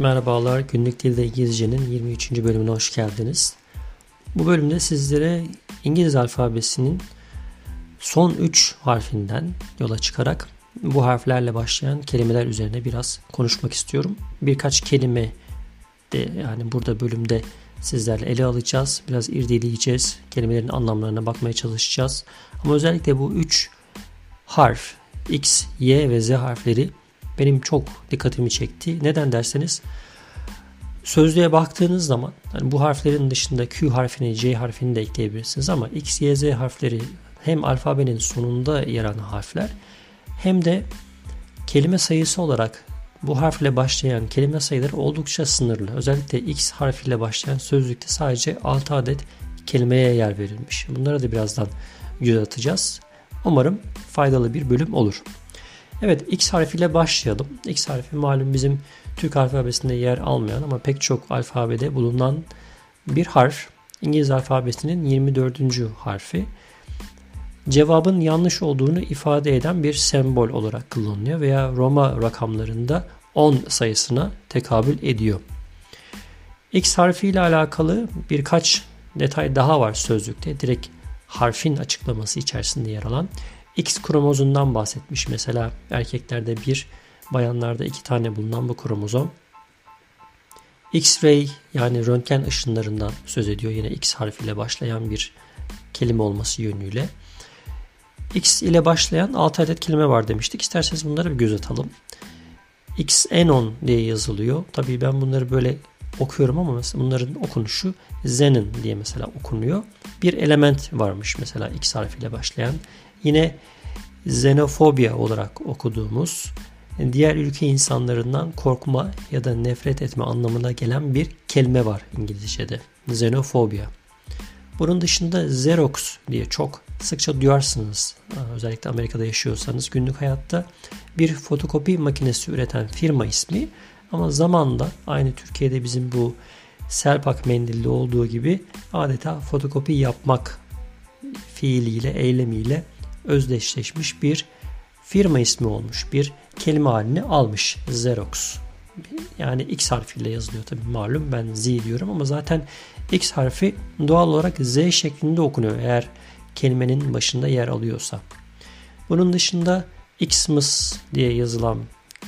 Merhabalar, Günlük Dilde İngilizcenin 23. bölümüne hoş geldiniz. Bu bölümde sizlere İngiliz alfabesinin son 3 harfinden yola çıkarak bu harflerle başlayan kelimeler üzerine biraz konuşmak istiyorum. Birkaç kelime de yani burada bölümde sizlerle ele alacağız. Biraz irdeleyeceğiz. Kelimelerin anlamlarına bakmaya çalışacağız. Ama özellikle bu 3 harf X, Y ve Z harfleri benim çok dikkatimi çekti. Neden derseniz sözlüğe baktığınız zaman yani bu harflerin dışında Q harfini, C harfini de ekleyebilirsiniz ama X, Y, Z harfleri hem alfabenin sonunda yer alan harfler hem de kelime sayısı olarak bu harfle başlayan kelime sayıları oldukça sınırlı. Özellikle X harfiyle başlayan sözlükte sadece 6 adet kelimeye yer verilmiş. Bunlara da birazdan göz atacağız. Umarım faydalı bir bölüm olur. Evet X harfiyle başlayalım. X harfi malum bizim Türk alfabesinde yer almayan ama pek çok alfabede bulunan bir harf. İngiliz alfabesinin 24. harfi. Cevabın yanlış olduğunu ifade eden bir sembol olarak kullanılıyor veya Roma rakamlarında 10 sayısına tekabül ediyor. X harfi ile alakalı birkaç detay daha var sözlükte. Direkt harfin açıklaması içerisinde yer alan. X kromozundan bahsetmiş. Mesela erkeklerde bir, bayanlarda iki tane bulunan bu kromozom. X-ray yani röntgen ışınlarından söz ediyor. Yine X harfiyle başlayan bir kelime olması yönüyle. X ile başlayan 6 adet kelime var demiştik. İsterseniz bunları bir göz atalım. Xenon diye yazılıyor. Tabii ben bunları böyle okuyorum ama mesela bunların okunuşu Zenin diye mesela okunuyor. Bir element varmış mesela X harfiyle başlayan. Yine xenofobia olarak okuduğumuz diğer ülke insanlarından korkma ya da nefret etme anlamına gelen bir kelime var İngilizce'de. Xenofobia. Bunun dışında Xerox diye çok sıkça duyarsınız. Özellikle Amerika'da yaşıyorsanız günlük hayatta bir fotokopi makinesi üreten firma ismi ama zamanla aynı Türkiye'de bizim bu Selpak mendilli olduğu gibi adeta fotokopi yapmak fiiliyle, eylemiyle özdeşleşmiş bir firma ismi olmuş. Bir kelime halini almış Xerox. Yani X harfiyle yazılıyor tabii malum ben Z diyorum ama zaten X harfi doğal olarak Z şeklinde okunuyor eğer kelimenin başında yer alıyorsa. Bunun dışında Xmas diye yazılan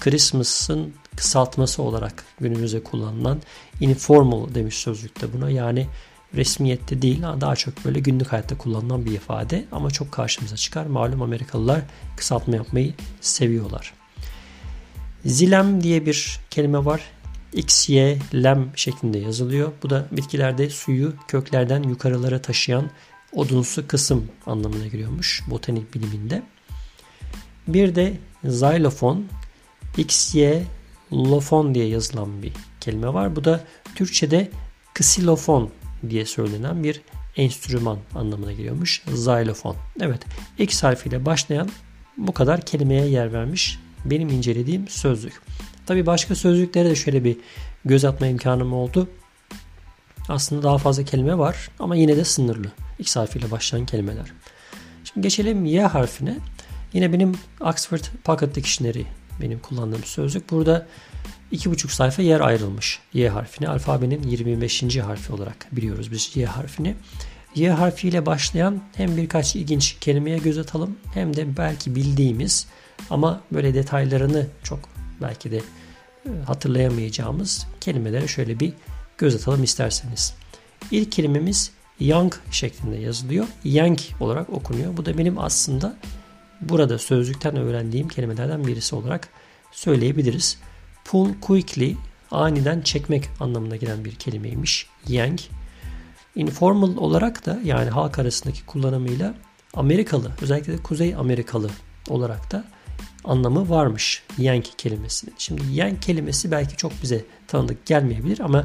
Christmas'ın kısaltması olarak günümüzde kullanılan informal demiş sözlükte buna. Yani resmiyette değil daha çok böyle günlük hayatta kullanılan bir ifade ama çok karşımıza çıkar. Malum Amerikalılar kısaltma yapmayı seviyorlar. Zilem diye bir kelime var. X, Y, lem şeklinde yazılıyor. Bu da bitkilerde suyu köklerden yukarılara taşıyan odunsu kısım anlamına geliyormuş botanik biliminde. Bir de xylofon, X, Y, lofon diye yazılan bir kelime var. Bu da Türkçe'de ksilofon diye söylenen bir enstrüman anlamına geliyormuş. Xylofon. Evet. X harfiyle başlayan bu kadar kelimeye yer vermiş benim incelediğim sözlük. Tabi başka sözlüklere de şöyle bir göz atma imkanım oldu. Aslında daha fazla kelime var ama yine de sınırlı. X harfiyle başlayan kelimeler. Şimdi geçelim Y harfine. Yine benim Oxford Pocket Dictionary benim kullandığım sözlük. Burada 2,5 sayfa yer ayrılmış Y harfine. Alfabenin 25. harfi olarak biliyoruz biz Y harfini. Y harfiyle başlayan hem birkaç ilginç kelimeye göz atalım hem de belki bildiğimiz ama böyle detaylarını çok belki de e, hatırlayamayacağımız kelimelere şöyle bir göz atalım isterseniz. İlk kelimemiz young şeklinde yazılıyor. Young olarak okunuyor. Bu da benim aslında burada sözlükten öğrendiğim kelimelerden birisi olarak söyleyebiliriz. Pull quickly aniden çekmek anlamına gelen bir kelimeymiş. Yang. Informal olarak da yani halk arasındaki kullanımıyla Amerikalı özellikle de Kuzey Amerikalı olarak da anlamı varmış Yankee kelimesinin. Şimdi Yankee kelimesi belki çok bize tanıdık gelmeyebilir ama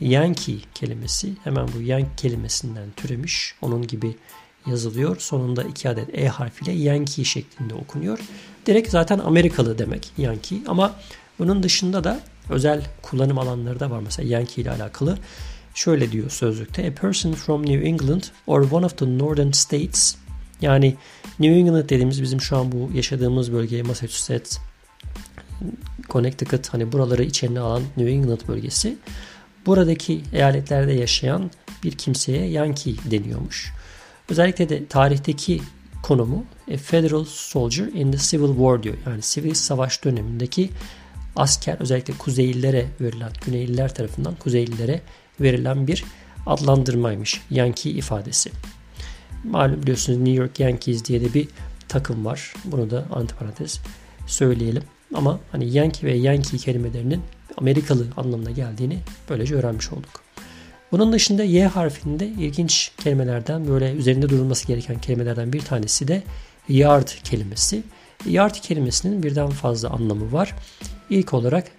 Yankee kelimesi hemen bu Yankee kelimesinden türemiş. Onun gibi yazılıyor. Sonunda iki adet E harfiyle Yankee şeklinde okunuyor. Direkt zaten Amerikalı demek Yankee ama bunun dışında da özel kullanım alanları da var. Mesela Yankee ile alakalı şöyle diyor sözlükte. A person from New England or one of the northern states yani New England dediğimiz bizim şu an bu yaşadığımız bölge Massachusetts, Connecticut hani buraları içine alan New England bölgesi. Buradaki eyaletlerde yaşayan bir kimseye Yankee deniyormuş. Özellikle de tarihteki konumu a Federal Soldier in the Civil War diyor. Yani sivil savaş dönemindeki asker özellikle Kuzeylilere verilen, Güneyliler tarafından Kuzeylilere verilen bir adlandırmaymış. Yankee ifadesi. Malum biliyorsunuz New York Yankees diye de bir takım var. Bunu da antiparantez söyleyelim. Ama hani Yankee ve Yankee kelimelerinin Amerikalı anlamına geldiğini böylece öğrenmiş olduk. Bunun dışında Y harfinde ilginç kelimelerden böyle üzerinde durulması gereken kelimelerden bir tanesi de yard kelimesi. Yard kelimesinin birden fazla anlamı var. İlk olarak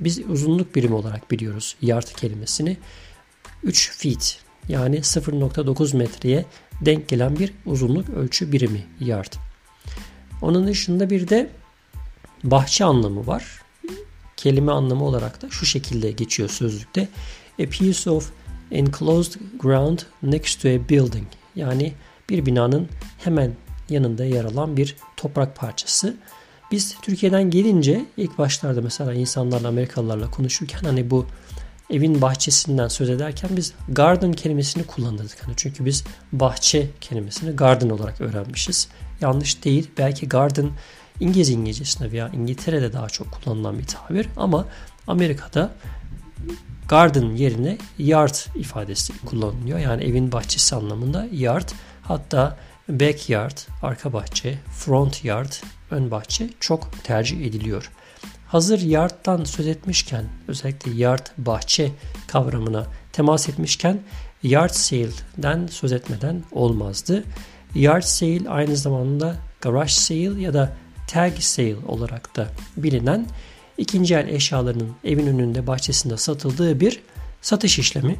biz uzunluk birimi olarak biliyoruz yard kelimesini. 3 feet yani 0.9 metreye denk gelen bir uzunluk ölçü birimi yard. Onun dışında bir de bahçe anlamı var. Kelime anlamı olarak da şu şekilde geçiyor sözlükte. A piece of enclosed ground next to a building. Yani bir binanın hemen yanında yer alan bir toprak parçası. Biz Türkiye'den gelince ilk başlarda mesela insanlarla Amerikalılarla konuşurken hani bu evin bahçesinden söz ederken biz garden kelimesini kullanırdık. Hani çünkü biz bahçe kelimesini garden olarak öğrenmişiz. Yanlış değil. Belki garden İngiliz İngilizcesinde veya İngiltere'de daha çok kullanılan bir tabir ama Amerika'da garden yerine yard ifadesi kullanılıyor. Yani evin bahçesi anlamında yard. Hatta backyard, arka bahçe, front yard, ön bahçe çok tercih ediliyor. Hazır yardtan söz etmişken özellikle yard bahçe kavramına temas etmişken yard sale'den söz etmeden olmazdı. Yard sale aynı zamanda garage sale ya da tag sale olarak da bilinen ikinci el eşyalarının evin önünde bahçesinde satıldığı bir satış işlemi.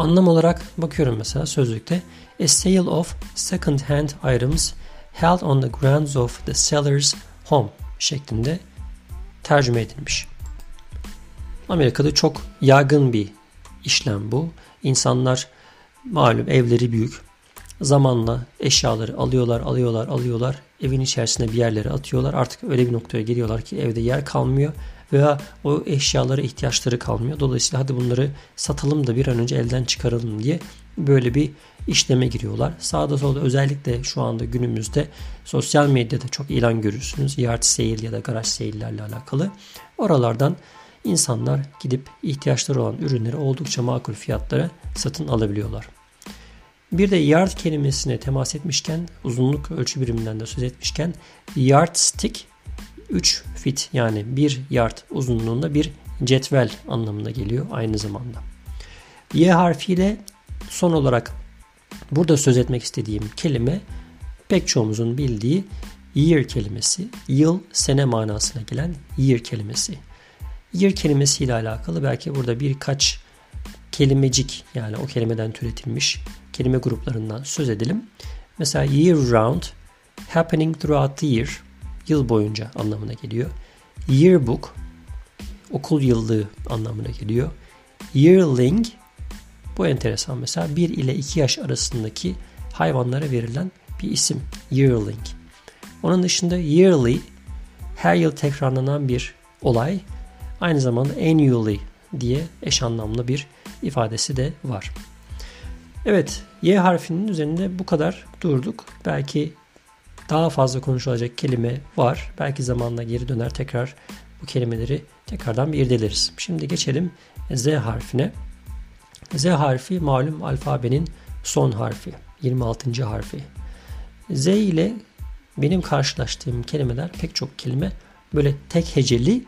Anlam olarak bakıyorum mesela sözlükte a sale of second hand items held on the grounds of the seller's home şeklinde tercüme edilmiş. Amerika'da çok yaygın bir işlem bu. İnsanlar malum evleri büyük. Zamanla eşyaları alıyorlar, alıyorlar, alıyorlar. Evin içerisine bir yerlere atıyorlar. Artık öyle bir noktaya geliyorlar ki evde yer kalmıyor veya o eşyalara ihtiyaçları kalmıyor. Dolayısıyla hadi bunları satalım da bir an önce elden çıkaralım diye böyle bir işleme giriyorlar. Sağda solda özellikle şu anda günümüzde sosyal medyada çok ilan görürsünüz. Yard sale ya da garaj sale'lerle alakalı. Oralardan insanlar gidip ihtiyaçları olan ürünleri oldukça makul fiyatlara satın alabiliyorlar. Bir de yard kelimesine temas etmişken, uzunluk ölçü biriminden de söz etmişken yardstick 3 fit yani 1 yard uzunluğunda bir cetvel anlamına geliyor aynı zamanda. Y harfiyle son olarak burada söz etmek istediğim kelime pek çoğumuzun bildiği year kelimesi. Yıl, sene manasına gelen year kelimesi. Year kelimesiyle alakalı belki burada birkaç kelimecik yani o kelimeden türetilmiş kelime gruplarından söz edelim. Mesela year round, happening throughout the year, yıl boyunca anlamına geliyor. Yearbook, okul yıllığı anlamına geliyor. Yearling, bu enteresan mesela 1 ile 2 yaş arasındaki hayvanlara verilen bir isim. Yearling. Onun dışında yearly, her yıl tekrarlanan bir olay. Aynı zamanda annually diye eş anlamlı bir ifadesi de var. Evet, Y harfinin üzerinde bu kadar durduk. Belki daha fazla konuşulacak kelime var. Belki zamanla geri döner tekrar bu kelimeleri tekrardan bir irdeleriz. Şimdi geçelim Z harfine. Z harfi malum alfabenin son harfi. 26. harfi. Z ile benim karşılaştığım kelimeler pek çok kelime böyle tek heceli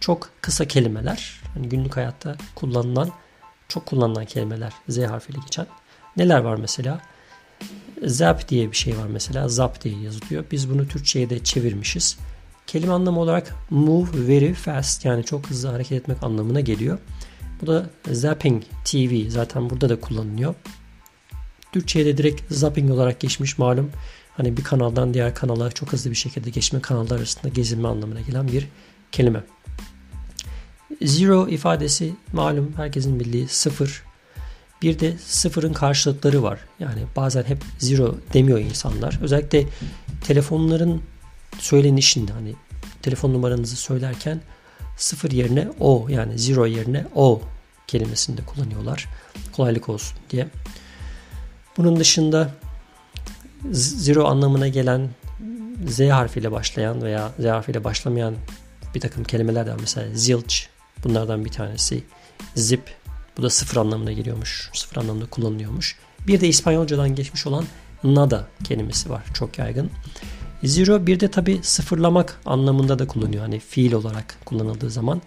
çok kısa kelimeler. Yani günlük hayatta kullanılan çok kullanılan kelimeler Z harfiyle geçen. Neler var mesela? Zap diye bir şey var mesela. Zap diye yazılıyor. Biz bunu Türkçe'ye de çevirmişiz. Kelime anlamı olarak move very fast yani çok hızlı hareket etmek anlamına geliyor. Bu da zapping TV zaten burada da kullanılıyor. Türkçe'ye de direkt zapping olarak geçmiş malum. Hani bir kanaldan diğer kanala çok hızlı bir şekilde geçme kanallar arasında gezinme anlamına gelen bir kelime. Zero ifadesi malum herkesin bildiği sıfır. Bir de sıfırın karşılıkları var. Yani bazen hep zero demiyor insanlar. Özellikle telefonların söylenişinde hani telefon numaranızı söylerken sıfır yerine o yani zero yerine o kelimesini de kullanıyorlar. Kolaylık olsun diye. Bunun dışında zero anlamına gelen Z harfiyle başlayan veya Z harfiyle başlamayan bir takım kelimeler de var. Mesela zilch bunlardan bir tanesi. Zip bu da sıfır anlamına geliyormuş. Sıfır anlamda kullanılıyormuş. Bir de İspanyolcadan geçmiş olan nada kelimesi var. Çok yaygın. Zero bir de tabi sıfırlamak anlamında da kullanıyor. Hani fiil olarak kullanıldığı zaman.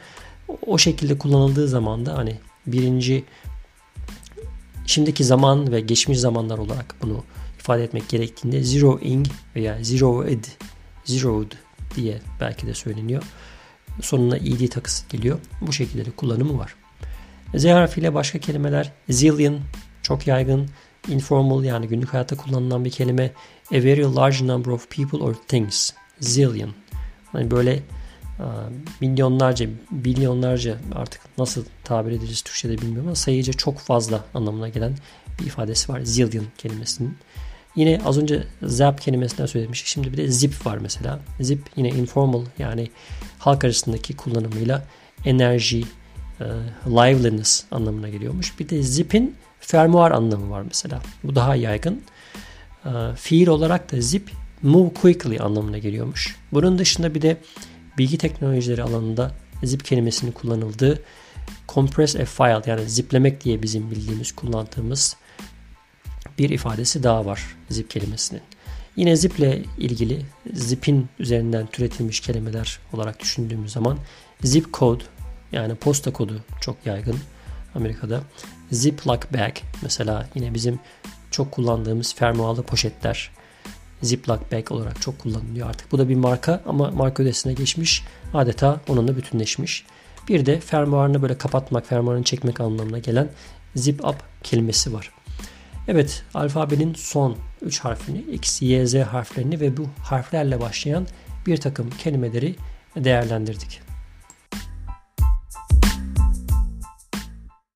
O şekilde kullanıldığı zaman da hani birinci şimdiki zaman ve geçmiş zamanlar olarak bunu ifade etmek gerektiğinde zeroing veya zeroed, zeroed diye belki de söyleniyor. Sonuna ed takısı geliyor. Bu şekilde de kullanımı var. Z harfiyle başka kelimeler zillion çok yaygın. Informal yani günlük hayatta kullanılan bir kelime. A very large number of people or things. Zillion. Hani böyle milyonlarca, milyonlarca artık nasıl tabir edeceğiz Türkçe'de bilmiyorum ama sayıca çok fazla anlamına gelen bir ifadesi var. Zillion kelimesinin. Yine az önce zap kelimesinden söylemiştik. Şimdi bir de zip var mesela. Zip yine informal yani halk arasındaki kullanımıyla enerji, e, liveliness anlamına geliyormuş. Bir de zip'in fermuar anlamı var mesela. Bu daha yaygın. E, fiil olarak da zip move quickly anlamına geliyormuş. Bunun dışında bir de bilgi teknolojileri alanında zip kelimesinin kullanıldığı compress a file yani ziplemek diye bizim bildiğimiz kullandığımız bir ifadesi daha var zip kelimesinin. Yine zip ile ilgili zip'in üzerinden türetilmiş kelimeler olarak düşündüğümüz zaman zip code yani posta kodu çok yaygın Amerika'da. Ziploc bag mesela yine bizim çok kullandığımız fermuarlı poşetler Ziploc bag olarak çok kullanılıyor artık. Bu da bir marka ama marka ödesine geçmiş. Adeta onunla bütünleşmiş. Bir de fermuarını böyle kapatmak, fermuarını çekmek anlamına gelen zip up kelimesi var. Evet, alfabenin son 3 harfini, X, Y, Z harflerini ve bu harflerle başlayan bir takım kelimeleri değerlendirdik.